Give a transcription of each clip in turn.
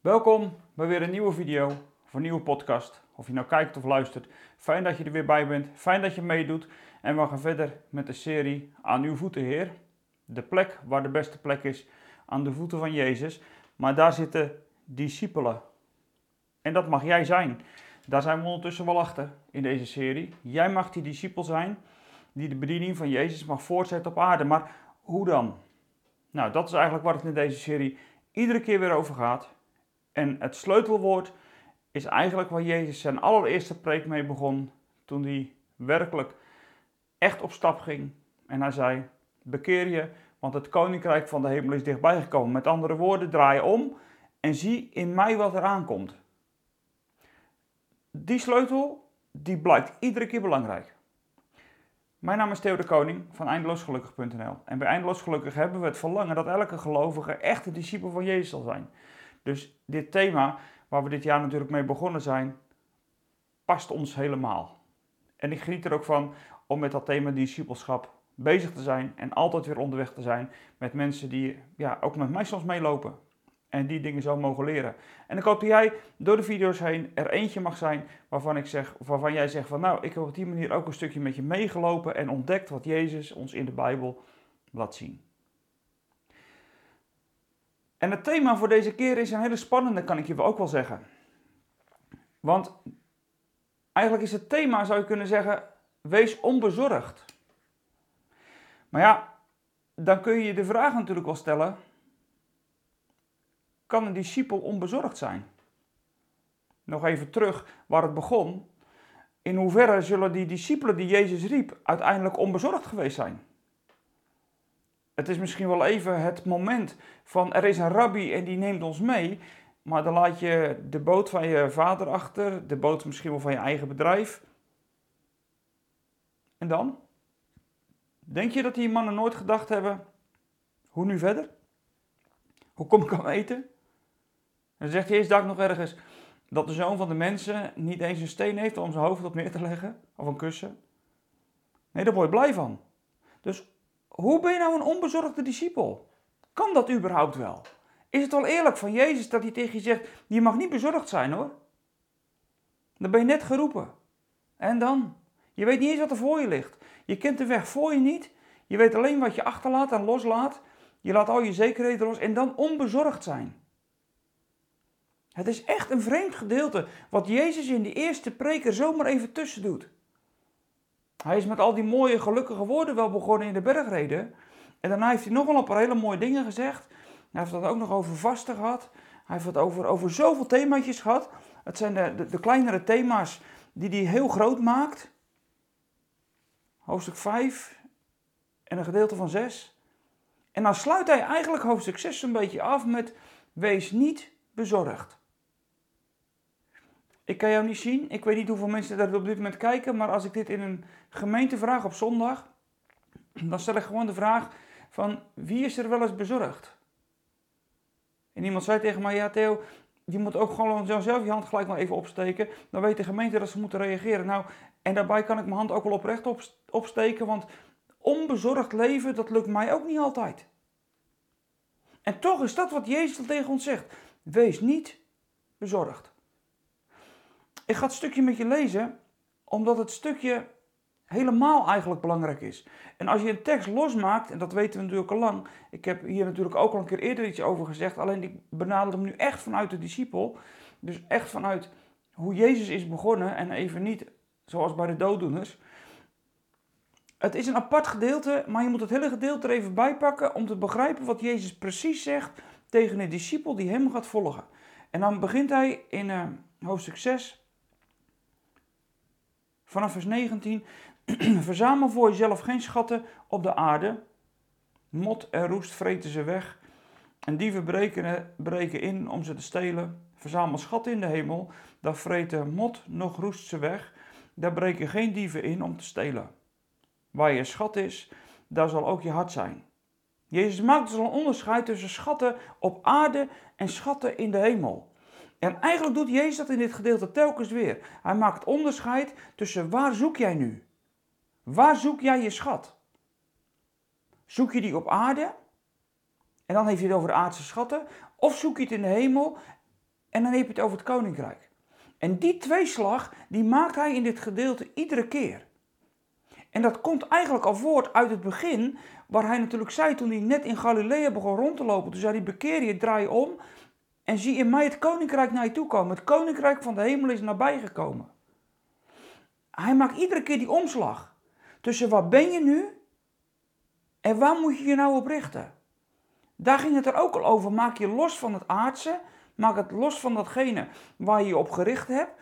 Welkom bij weer een nieuwe video of een nieuwe podcast. Of je nou kijkt of luistert. Fijn dat je er weer bij bent. Fijn dat je meedoet. En we gaan verder met de serie Aan uw voeten, Heer. De plek waar de beste plek is. Aan de voeten van Jezus. Maar daar zitten discipelen. En dat mag jij zijn. Daar zijn we ondertussen wel achter in deze serie. Jij mag die discipel zijn die de bediening van Jezus mag voortzetten op aarde. Maar hoe dan? Nou, dat is eigenlijk waar het in deze serie iedere keer weer over gaat. En het sleutelwoord is eigenlijk waar Jezus zijn allereerste preek mee begon. Toen hij werkelijk echt op stap ging. En hij zei: Bekeer je, want het koninkrijk van de hemel is dichtbij gekomen. Met andere woorden, draai om en zie in mij wat er aankomt. Die sleutel, die blijkt iedere keer belangrijk. Mijn naam is Theo de Koning van eindeloosgelukkig.nl. En bij Eindeloos Gelukkig hebben we het verlangen dat elke gelovige echt een discipel van Jezus zal zijn. Dus dit thema, waar we dit jaar natuurlijk mee begonnen zijn, past ons helemaal. En ik geniet er ook van om met dat thema discipelschap bezig te zijn en altijd weer onderweg te zijn met mensen die ja, ook met mij soms meelopen en die dingen zo mogen leren. En ik hoop dat jij door de video's heen er eentje mag zijn waarvan, ik zeg, waarvan jij zegt van nou, ik heb op die manier ook een stukje met je meegelopen en ontdekt wat Jezus ons in de Bijbel laat zien. En het thema voor deze keer is een hele spannende, kan ik je ook wel zeggen. Want eigenlijk is het thema, zou je kunnen zeggen, wees onbezorgd. Maar ja, dan kun je je de vraag natuurlijk wel stellen, kan een discipel onbezorgd zijn? Nog even terug waar het begon. In hoeverre zullen die discipelen die Jezus riep uiteindelijk onbezorgd geweest zijn? Het is misschien wel even het moment van er is een rabbi en die neemt ons mee, maar dan laat je de boot van je vader achter, de boot misschien wel van je eigen bedrijf. En dan? Denk je dat die mannen nooit gedacht hebben, hoe nu verder? Hoe kom ik aan eten? En dan zegt Jezus nog ergens dat de zoon van de mensen niet eens een steen heeft om zijn hoofd op neer te leggen, of een kussen. Nee, daar word je blij van. Dus hoe ben je nou een onbezorgde discipel? Kan dat überhaupt wel? Is het wel eerlijk van Jezus dat hij tegen je zegt: Je mag niet bezorgd zijn hoor? Dan ben je net geroepen. En dan? Je weet niet eens wat er voor je ligt. Je kent de weg voor je niet. Je weet alleen wat je achterlaat en loslaat. Je laat al je zekerheden los en dan onbezorgd zijn. Het is echt een vreemd gedeelte wat Jezus in de eerste preker zomaar even tussen doet. Hij is met al die mooie, gelukkige woorden wel begonnen in de bergreden. En daarna heeft hij nog wel een paar hele mooie dingen gezegd. Hij heeft het ook nog over vasten gehad. Hij heeft het over, over zoveel themaatjes gehad. Het zijn de, de, de kleinere thema's die hij heel groot maakt. Hoofdstuk 5 en een gedeelte van 6. En dan sluit hij eigenlijk hoofdstuk 6 een beetje af met: Wees niet bezorgd. Ik kan jou niet zien. Ik weet niet hoeveel mensen daar op dit moment kijken. Maar als ik dit in een gemeente vraag op zondag. Dan stel ik gewoon de vraag van wie is er wel eens bezorgd? En iemand zei tegen mij, ja Theo, je moet ook gewoon zelf je hand gelijk maar even opsteken. Dan weet de gemeente dat ze moeten reageren. Nou, en daarbij kan ik mijn hand ook wel oprecht opsteken. Want onbezorgd leven, dat lukt mij ook niet altijd. En toch is dat wat Jezus tegen ons zegt. Wees niet bezorgd. Ik ga het stukje met je lezen, omdat het stukje helemaal eigenlijk belangrijk is. En als je een tekst losmaakt, en dat weten we natuurlijk al lang, ik heb hier natuurlijk ook al een keer eerder iets over gezegd, alleen ik benader hem nu echt vanuit de discipel. Dus echt vanuit hoe Jezus is begonnen en even niet zoals bij de dooddoeners. Het is een apart gedeelte, maar je moet het hele gedeelte er even bij pakken om te begrijpen wat Jezus precies zegt tegen een discipel die hem gaat volgen. En dan begint hij in uh, hoofdstuk 6, Vanaf vers 19. Verzamel voor jezelf geen schatten op de aarde. Mot en roest vreten ze weg. En dieven breken, in om ze te stelen. Verzamel schatten in de hemel. Daar vreten mot nog roest ze weg. Daar breken geen dieven in om te stelen. Waar je schat is, daar zal ook je hart zijn. Jezus maakt dus een onderscheid tussen schatten op aarde en schatten in de hemel. En eigenlijk doet Jezus dat in dit gedeelte telkens weer. Hij maakt onderscheid tussen waar zoek jij nu? Waar zoek jij je schat? Zoek je die op aarde? En dan heeft hij het over aardse schatten. Of zoek je het in de hemel? En dan heb je het over het koninkrijk. En die tweeslag, die maakt hij in dit gedeelte iedere keer. En dat komt eigenlijk al voort uit het begin, waar hij natuurlijk zei toen hij net in Galilea begon rond te lopen. Toen zei hij, bekeer je, draai om en zie in mij het koninkrijk naar je toe komen. Het koninkrijk van de hemel is nabijgekomen. Hij maakt iedere keer die omslag. Tussen waar ben je nu en waar moet je je nou op richten? Daar ging het er ook al over. Maak je los van het aardse. Maak het los van datgene waar je je op gericht hebt.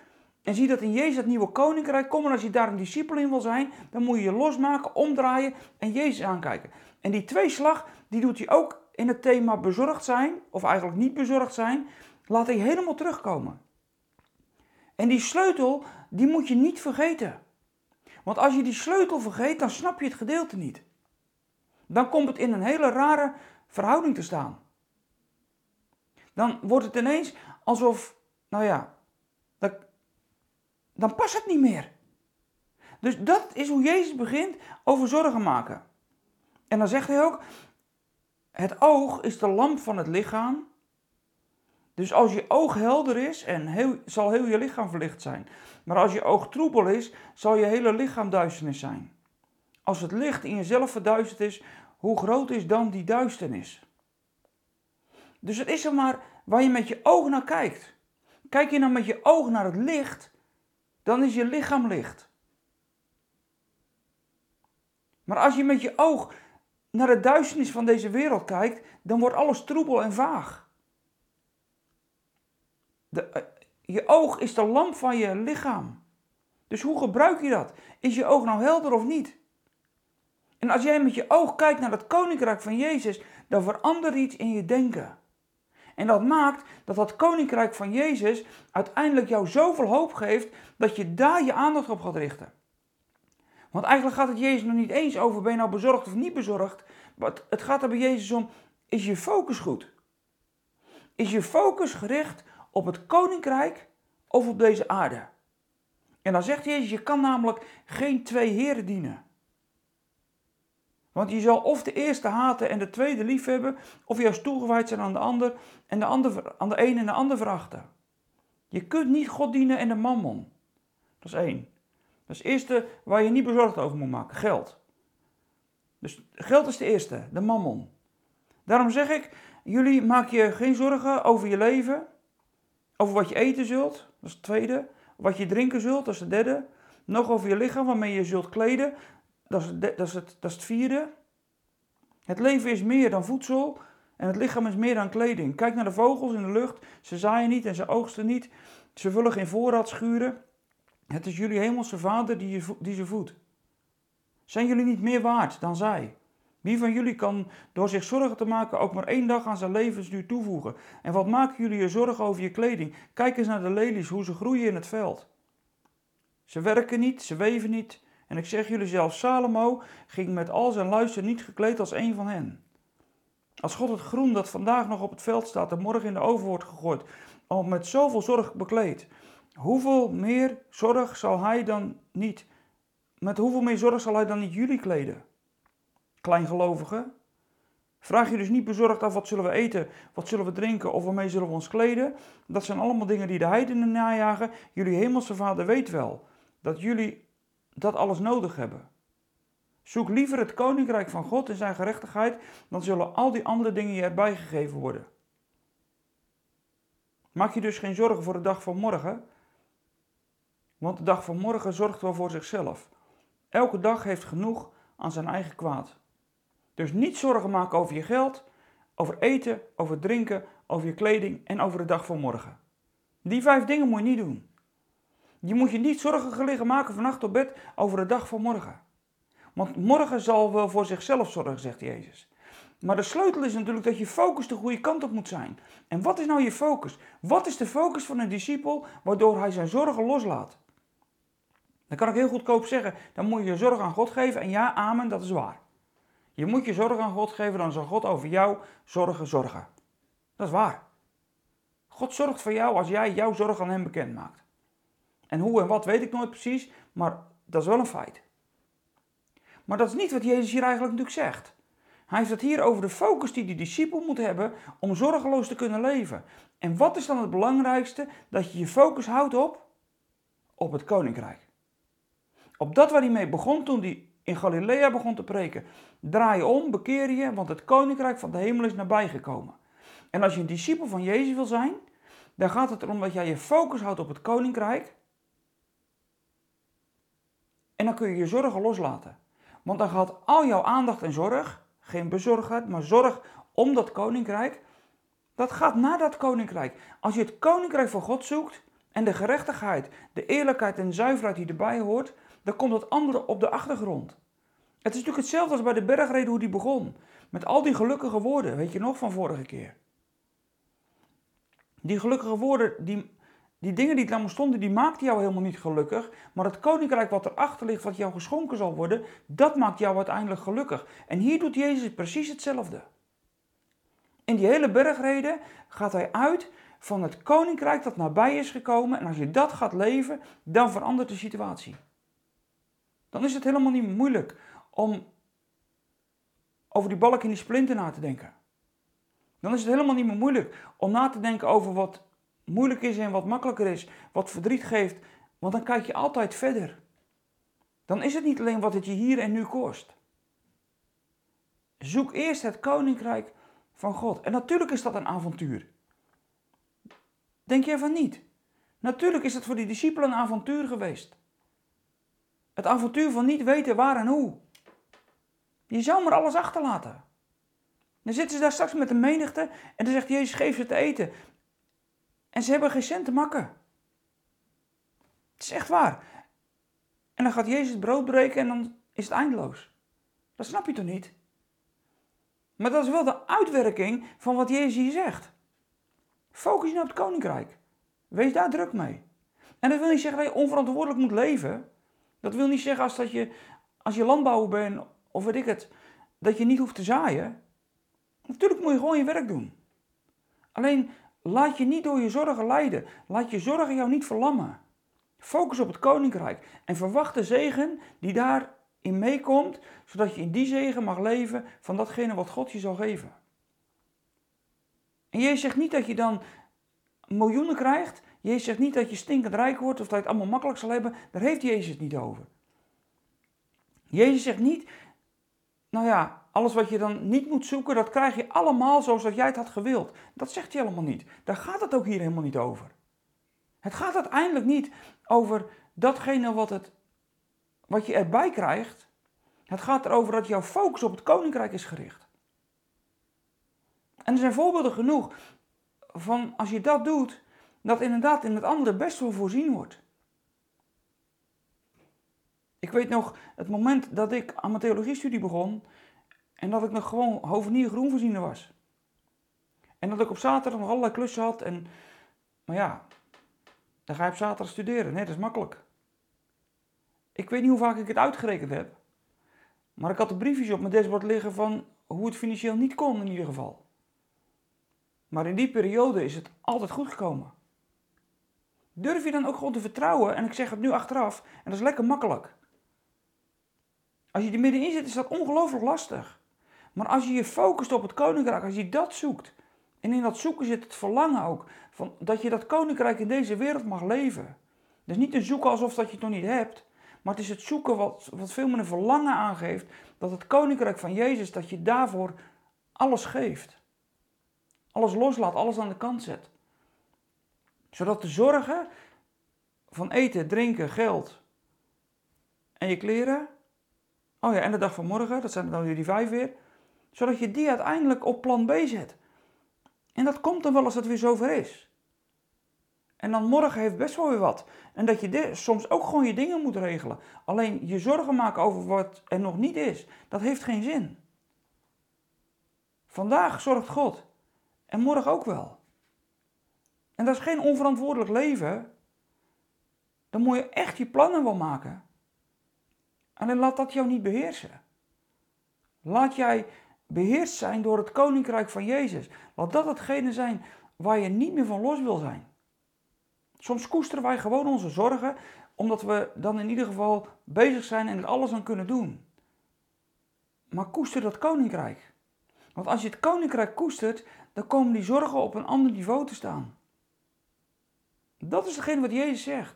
En zie dat in Jezus het nieuwe koninkrijk komt. En als je daar een discipel in wil zijn, dan moet je je losmaken, omdraaien en Jezus aankijken. En die tweeslag, die doet hij ook in het thema bezorgd zijn, of eigenlijk niet bezorgd zijn. Laat hij helemaal terugkomen. En die sleutel, die moet je niet vergeten. Want als je die sleutel vergeet, dan snap je het gedeelte niet. Dan komt het in een hele rare verhouding te staan. Dan wordt het ineens alsof, nou ja, dat, dan past het niet meer. Dus dat is hoe Jezus begint over zorgen maken. En dan zegt hij ook, het oog is de lamp van het lichaam. Dus als je oog helder is, en heel, zal heel je lichaam verlicht zijn. Maar als je oog troebel is, zal je hele lichaam duisternis zijn. Als het licht in jezelf verduisterd is, hoe groot is dan die duisternis? Dus het is er maar waar je met je oog naar kijkt. Kijk je nou met je oog naar het licht, dan is je lichaam licht. Maar als je met je oog naar de duisternis van deze wereld kijkt, dan wordt alles troebel en vaag. De, eh, je oog is de lamp van je lichaam. Dus hoe gebruik je dat? Is je oog nou helder of niet? En als jij met je oog kijkt naar het koninkrijk van Jezus, dan verandert iets in je denken. En dat maakt dat dat koninkrijk van Jezus uiteindelijk jou zoveel hoop geeft dat je daar je aandacht op gaat richten. Want eigenlijk gaat het Jezus nog niet eens over ben je nou bezorgd of niet bezorgd. Maar het gaat er bij Jezus om, is je focus goed? Is je focus gericht op het koninkrijk of op deze aarde? En dan zegt Jezus, je kan namelijk geen twee heren dienen. Want je zal of de eerste haten en de tweede liefhebben, of juist toegewijd zijn aan de ander en de ander, aan de een en de ander verachten. Je kunt niet God dienen en de mammon. Dat is één. Dat is het eerste waar je niet bezorgd over moet maken, geld. Dus geld is de eerste, de mammon. Daarom zeg ik, jullie maak je geen zorgen over je leven, over wat je eten zult, dat is het tweede. Wat je drinken zult, dat is het derde. Nog over je lichaam, waarmee je zult kleden, dat is, het, dat, is het, dat is het vierde. Het leven is meer dan voedsel en het lichaam is meer dan kleding. Kijk naar de vogels in de lucht. Ze zaaien niet en ze oogsten niet. Ze vullen geen voorraad schuren. Het is jullie hemelse vader die, je, die ze voedt. Zijn jullie niet meer waard dan zij? Wie van jullie kan door zich zorgen te maken ook maar één dag aan zijn levensduur toevoegen? En wat maken jullie je zorgen over je kleding? Kijk eens naar de lelies, hoe ze groeien in het veld. Ze werken niet, ze weven niet. En ik zeg jullie zelf, Salomo ging met al zijn luister niet gekleed als een van hen. Als God het groen dat vandaag nog op het veld staat en morgen in de oven wordt gegooid, al met zoveel zorg bekleed, hoeveel meer zorg zal hij dan niet, met hoeveel meer zorg zal hij dan niet jullie kleden? Kleingelovigen, vraag je dus niet bezorgd af wat zullen we eten, wat zullen we drinken of waarmee zullen we ons kleden. Dat zijn allemaal dingen die de heidenen najagen. Jullie hemelse vader weet wel dat jullie dat alles nodig hebben. Zoek liever het koninkrijk van God en zijn gerechtigheid, dan zullen al die andere dingen je erbij gegeven worden. Maak je dus geen zorgen voor de dag van morgen, want de dag van morgen zorgt wel voor zichzelf. Elke dag heeft genoeg aan zijn eigen kwaad. Dus niet zorgen maken over je geld, over eten, over drinken, over je kleding en over de dag van morgen. Die vijf dingen moet je niet doen. Je moet je niet zorgen gelegen maken vannacht op bed over de dag van morgen. Want morgen zal wel voor zichzelf zorgen, zegt Jezus. Maar de sleutel is natuurlijk dat je focus de goede kant op moet zijn. En wat is nou je focus? Wat is de focus van een discipel waardoor hij zijn zorgen loslaat? Dan kan ik heel goedkoop zeggen, dan moet je je zorg aan God geven. En ja, amen, dat is waar. Je moet je zorg aan God geven, dan zal God over jou zorgen zorgen. Dat is waar. God zorgt voor jou als jij jouw zorg aan hem bekend maakt. En hoe en wat weet ik nooit precies, maar dat is wel een feit. Maar dat is niet wat Jezus hier eigenlijk natuurlijk zegt. Hij heeft het hier over de focus die die discipel moet hebben om zorgeloos te kunnen leven. En wat is dan het belangrijkste? Dat je je focus houdt op? Op het koninkrijk. Op dat waar hij mee begon toen hij in Galilea begon te preken. Draai om, bekeer je, want het koninkrijk van de hemel is nabijgekomen. En als je een discipel van Jezus wil zijn, dan gaat het erom dat jij je focus houdt op het koninkrijk. En dan kun je je zorgen loslaten. Want dan gaat al jouw aandacht en zorg, geen bezorgdheid, maar zorg om dat koninkrijk, dat gaat naar dat koninkrijk. Als je het koninkrijk van God zoekt en de gerechtigheid, de eerlijkheid en zuiverheid die erbij hoort, dan komt dat andere op de achtergrond. Het is natuurlijk hetzelfde als bij de bergreden hoe die begon. Met al die gelukkige woorden, weet je nog van vorige keer. Die gelukkige woorden, die, die dingen die daar stonden, die maakten jou helemaal niet gelukkig. Maar het koninkrijk wat erachter ligt, wat jou geschonken zal worden, dat maakt jou uiteindelijk gelukkig. En hier doet Jezus precies hetzelfde. In die hele bergreden gaat hij uit van het koninkrijk dat nabij is gekomen. En als je dat gaat leven, dan verandert de situatie. Dan is het helemaal niet moeilijk om over die balk en die splinter na te denken. Dan is het helemaal niet meer moeilijk om na te denken over wat moeilijk is en wat makkelijker is, wat verdriet geeft, want dan kijk je altijd verder. Dan is het niet alleen wat het je hier en nu kost. Zoek eerst het koninkrijk van God. En natuurlijk is dat een avontuur. Denk je van niet? Natuurlijk is het voor die discipelen een avontuur geweest. Het avontuur van niet weten waar en hoe. Je zou maar alles achterlaten. Dan zitten ze daar straks met de menigte en dan zegt Jezus, geef ze te eten. En ze hebben geen cent te makken. Het is echt waar. En dan gaat Jezus brood breken en dan is het eindeloos. Dat snap je toch niet? Maar dat is wel de uitwerking van wat Jezus hier zegt. Focus je nou op het koninkrijk. Wees daar druk mee. En dat wil niet zeggen dat je onverantwoordelijk moet leven. Dat wil niet zeggen als, dat je, als je landbouwer bent of weet ik het, dat je niet hoeft te zaaien. Natuurlijk moet je gewoon je werk doen. Alleen laat je niet door je zorgen leiden. Laat je zorgen jou niet verlammen. Focus op het koninkrijk en verwacht de zegen die daarin meekomt, zodat je in die zegen mag leven van datgene wat God je zal geven. En Jezus zegt niet dat je dan miljoenen krijgt. Jezus zegt niet dat je stinkend rijk wordt of dat je het allemaal makkelijk zal hebben. Daar heeft Jezus het niet over. Jezus zegt niet, nou ja, alles wat je dan niet moet zoeken, dat krijg je allemaal zoals dat jij het had gewild. Dat zegt hij helemaal niet. Daar gaat het ook hier helemaal niet over. Het gaat uiteindelijk niet over datgene wat, het, wat je erbij krijgt. Het gaat erover dat jouw focus op het koninkrijk is gericht. En er zijn voorbeelden genoeg van als je dat doet, dat inderdaad in het andere best wel voorzien wordt. Ik weet nog het moment dat ik aan mijn theologiestudie begon en dat ik nog gewoon hovenier groenvoorziener was. En dat ik op zaterdag nog allerlei klussen had en, maar ja, dan ga je op zaterdag studeren. Nee, dat is makkelijk. Ik weet niet hoe vaak ik het uitgerekend heb, maar ik had de briefjes op mijn dashboard liggen van hoe het financieel niet kon in ieder geval. Maar in die periode is het altijd goed gekomen. Durf je dan ook gewoon te vertrouwen, en ik zeg het nu achteraf, en dat is lekker makkelijk. Als je er middenin zit, is dat ongelooflijk lastig. Maar als je je focust op het koninkrijk, als je dat zoekt, en in dat zoeken zit het verlangen ook, van dat je dat koninkrijk in deze wereld mag leven. Dus niet een zoeken alsof dat je het nog niet hebt, maar het is het zoeken wat, wat veel meer een verlangen aangeeft, dat het koninkrijk van Jezus, dat je daarvoor alles geeft. Alles loslaat, alles aan de kant zet. Zodat de zorgen van eten, drinken, geld en je kleren, oh ja, en de dag van morgen, dat zijn dan die vijf weer, zodat je die uiteindelijk op plan B zet. En dat komt dan wel als het weer zover is. En dan morgen heeft best wel weer wat. En dat je soms ook gewoon je dingen moet regelen. Alleen je zorgen maken over wat er nog niet is, dat heeft geen zin. Vandaag zorgt God. En morgen ook wel. En dat is geen onverantwoordelijk leven. Dan moet je echt je plannen wel maken. En dan laat dat jou niet beheersen. Laat jij beheerst zijn door het koninkrijk van Jezus. Laat dat hetgene zijn waar je niet meer van los wil zijn. Soms koesteren wij gewoon onze zorgen, omdat we dan in ieder geval bezig zijn en er alles aan kunnen doen. Maar koester dat koninkrijk. Want als je het koninkrijk koestert, dan komen die zorgen op een ander niveau te staan. Dat is degene wat Jezus zegt.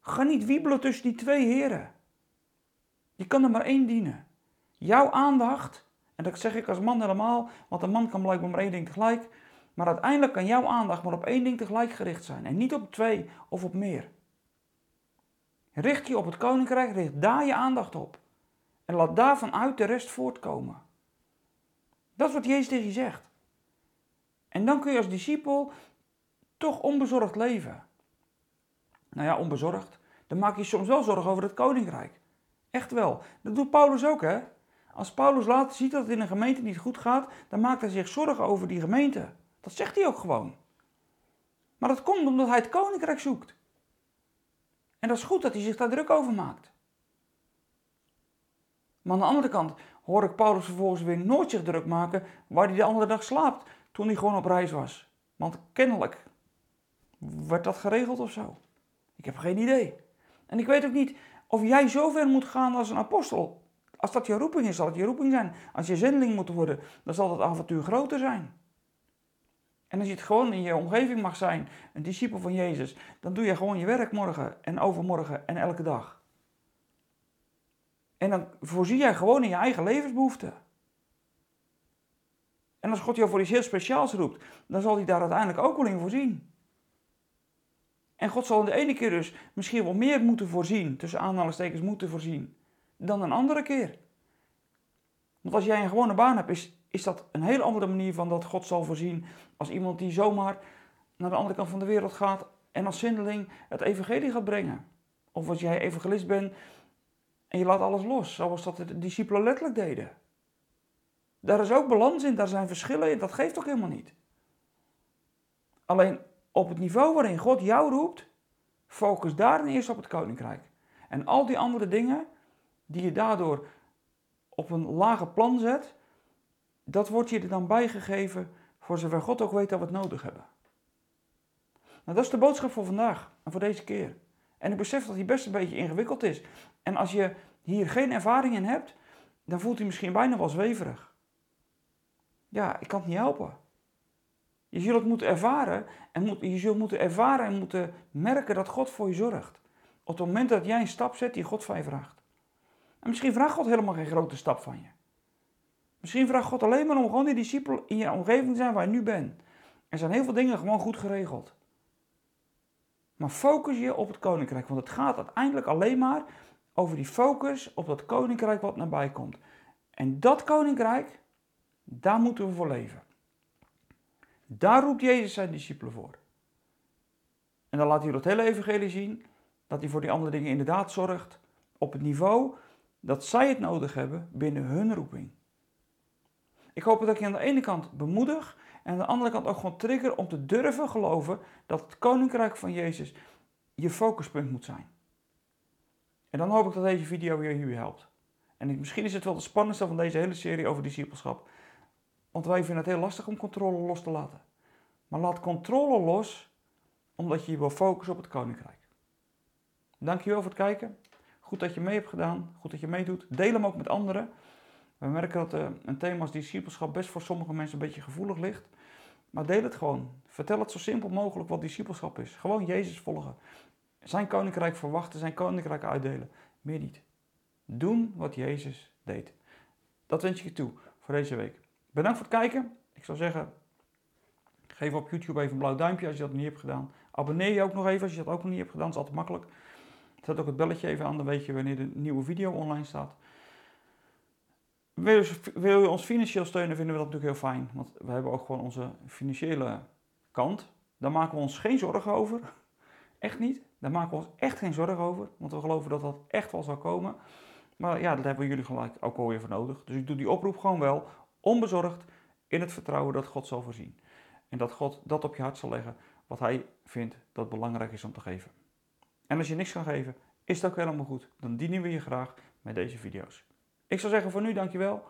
Ga niet wiebelen tussen die twee heren. Je kan er maar één dienen. Jouw aandacht, en dat zeg ik als man helemaal, want een man kan blijkbaar maar één ding tegelijk. Maar uiteindelijk kan jouw aandacht maar op één ding tegelijk gericht zijn. En niet op twee of op meer. Richt je op het koninkrijk, richt daar je aandacht op. En laat daarvan uit de rest voortkomen. Dat is wat Jezus tegen je zegt. En dan kun je als discipel toch onbezorgd leven. Nou ja, onbezorgd. Dan maak je soms wel zorgen over het koninkrijk. Echt wel. Dat doet Paulus ook, hè? Als Paulus later ziet dat het in een gemeente niet goed gaat, dan maakt hij zich zorgen over die gemeente. Dat zegt hij ook gewoon. Maar dat komt omdat hij het koninkrijk zoekt. En dat is goed dat hij zich daar druk over maakt. Maar aan de andere kant hoor ik Paulus vervolgens weer nooit zich druk maken waar hij de andere dag slaapt toen hij gewoon op reis was. Want kennelijk werd dat geregeld of zo. Ik heb geen idee. En ik weet ook niet of jij zo ver moet gaan als een apostel. Als dat je roeping is, zal het je roeping zijn. Als je zendeling moet worden, dan zal het avontuur groter zijn. En als je het gewoon in je omgeving mag zijn, een discipel van Jezus, dan doe je gewoon je werk morgen en overmorgen en elke dag. En dan voorzie jij gewoon in je eigen levensbehoeften. En als God jou voor iets heel speciaals roept, dan zal hij daar uiteindelijk ook wel in voorzien. En God zal in de ene keer dus misschien wel meer moeten voorzien, tussen aanhalingstekens moeten voorzien, dan een andere keer. Want als jij een gewone baan hebt, is, is dat een hele andere manier van dat God zal voorzien als iemand die zomaar naar de andere kant van de wereld gaat en als zendeling het evangelie gaat brengen. Of als jij evangelist bent en je laat alles los, zoals dat de discipelen letterlijk deden. Daar is ook balans in, daar zijn verschillen in, dat geeft toch helemaal niet. Alleen op het niveau waarin God jou roept, focus daar eerst op het koninkrijk. En al die andere dingen die je daardoor op een lager plan zet, dat wordt je er dan bijgegeven voor zover God ook weet dat we het nodig hebben. Nou, dat is de boodschap voor vandaag en voor deze keer. En ik besef dat die best een beetje ingewikkeld is. En als je hier geen ervaring in hebt, dan voelt hij misschien bijna wel zweverig. Ja, ik kan het niet helpen. Je zult het moeten ervaren en moet, je zult moeten ervaren en moeten merken dat God voor je zorgt. Op het moment dat jij een stap zet die God van je vraagt. En misschien vraagt God helemaal geen grote stap van je. Misschien vraagt God alleen maar om gewoon die discipel in je omgeving te zijn waar je nu bent. Er zijn heel veel dingen gewoon goed geregeld. Maar focus je op het koninkrijk, want het gaat uiteindelijk alleen maar over die focus op dat koninkrijk wat nabij komt. En dat koninkrijk, daar moeten we voor leven. Daar roept Jezus zijn discipelen voor. En dan laat hij dat hele evangelie zien, dat hij voor die andere dingen inderdaad zorgt op het niveau dat zij het nodig hebben binnen hun roeping. Ik hoop dat ik je aan de ene kant bemoedig en aan de andere kant ook gewoon trigger om te durven geloven dat het koninkrijk van Jezus je focuspunt moet zijn. En dan hoop ik dat deze video je hier helpt. En misschien is het wel de spannendste van deze hele serie over discipelschap. Want wij vinden het heel lastig om controle los te laten. Maar laat controle los, omdat je je wil focussen op het koninkrijk. Dankjewel voor het kijken. Goed dat je mee hebt gedaan. Goed dat je meedoet. Deel hem ook met anderen. We merken dat uh, een thema als discipelschap best voor sommige mensen een beetje gevoelig ligt. Maar deel het gewoon. Vertel het zo simpel mogelijk wat discipelschap is. Gewoon Jezus volgen. Zijn koninkrijk verwachten, zijn koninkrijk uitdelen. Meer niet. Doen wat Jezus deed. Dat wens ik je toe voor deze week. Bedankt voor het kijken. Ik zou zeggen, geef op YouTube even een blauw duimpje als je dat niet hebt gedaan. Abonneer je ook nog even als je dat ook nog niet hebt gedaan. Dat is altijd makkelijk. Zet ook het belletje even aan, dan weet je wanneer de nieuwe video online staat. Wil je, ons financieel steunen, vinden we dat natuurlijk heel fijn. Want we hebben ook gewoon onze financiële kant. Daar maken we ons geen zorgen over. Echt niet. Daar maken we ons echt geen zorgen over. Want we geloven dat dat echt wel zal komen. Maar ja, dat hebben jullie gelijk ook alweer voor nodig. Dus ik doe die oproep gewoon wel. Onbezorgd. In het vertrouwen dat God zal voorzien. En dat God dat op je hart zal leggen. Wat hij vindt dat belangrijk is om te geven. En als je niks kan geven, is dat ook helemaal goed. Dan dienen we je graag met deze video's. Ik zou zeggen voor nu dankjewel.